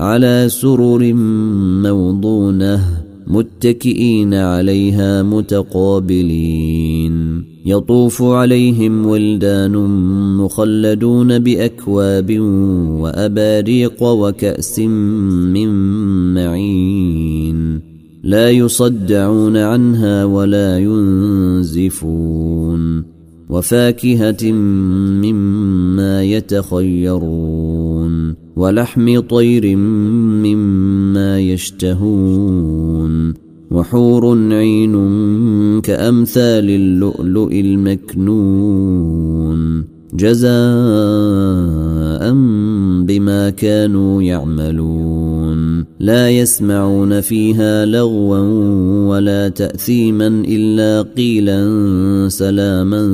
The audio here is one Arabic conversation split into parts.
على سرر موضونة متكئين عليها متقابلين. يطوف عليهم ولدان مخلدون بأكواب وأباريق وكأس من معين. لا يصدعون عنها ولا ينزفون. وفاكهة مما يتخيرون. ولحم طير مما يشتهون وحور عين كأمثال اللؤلؤ المكنون جزاء بما كانوا يعملون لا يسمعون فيها لغوا ولا تأثيما إلا قيلا سلاما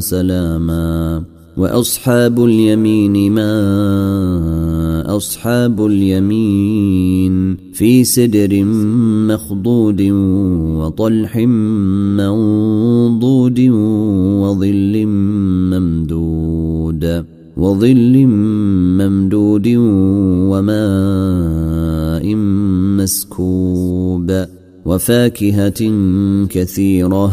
سلاما وأصحاب اليمين ما أصحاب اليمين في سدر مخضود وطلح منضود وظل ممدود وظل ممدود وماء مسكوب وفاكهة كثيرة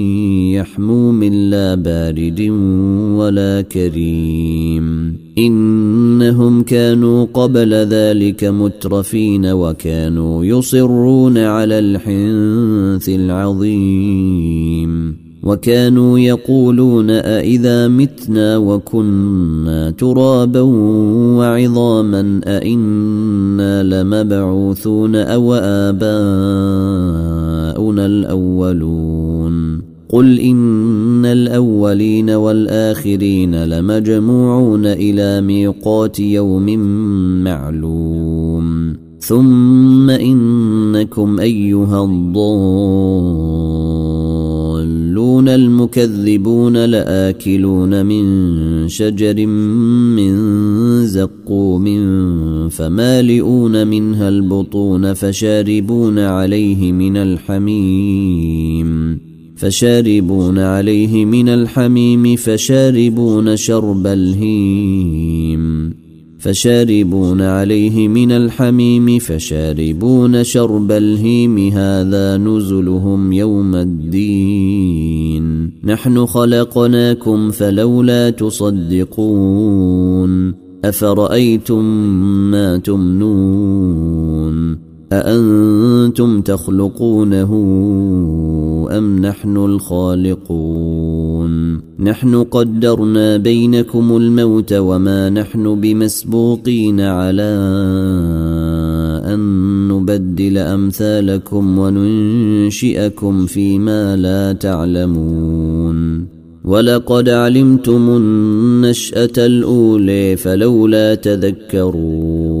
يحموم لا بارد ولا كريم. إنهم كانوا قبل ذلك مترفين وكانوا يصرون على الحنث العظيم. وكانوا يقولون أإذا متنا وكنا ترابا وعظاما أإنا لمبعوثون أو آباؤنا الأولون. قل إن الأولين والآخرين لمجموعون إلى ميقات يوم معلوم ثم إنكم أيها الضالون المكذبون لآكلون من شجر من زقوم فمالئون منها البطون فشاربون عليه من الحميم فشاربون عليه من الحميم فشاربون شرب الهيم فشاربون عليه من الحميم فشاربون شرب الهيم هذا نزلهم يوم الدين نحن خلقناكم فلولا تصدقون أفرأيتم ما تمنون أأنتم تخلقونه أم نحن الخالقون؟ نحن قدرنا بينكم الموت وما نحن بمسبوقين على أن نبدل أمثالكم وننشئكم فيما لا تعلمون. ولقد علمتم النشأة الاولي فلولا تذكرون.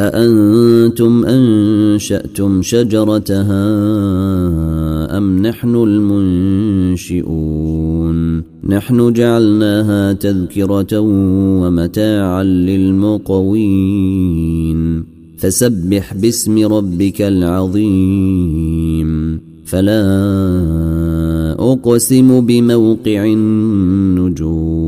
أأنتم أنشأتم شجرتها أم نحن المنشئون؟ نحن جعلناها تذكرة ومتاعا للمقوين. فسبح باسم ربك العظيم. فلا أقسم بموقع النجوم.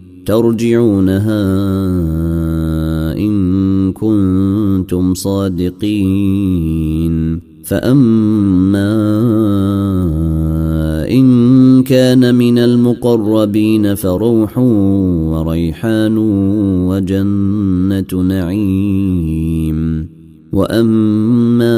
ترجعونها إن كنتم صادقين. فأما إن كان من المقربين فروح وريحان وجنة نعيم. وأما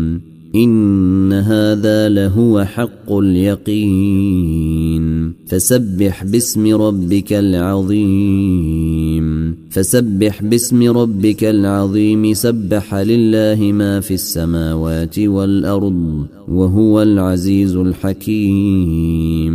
إن هذا لهو حق اليقين. فسبح باسم ربك العظيم. فسبح باسم ربك العظيم. سبح لله ما في السماوات والأرض وهو العزيز الحكيم.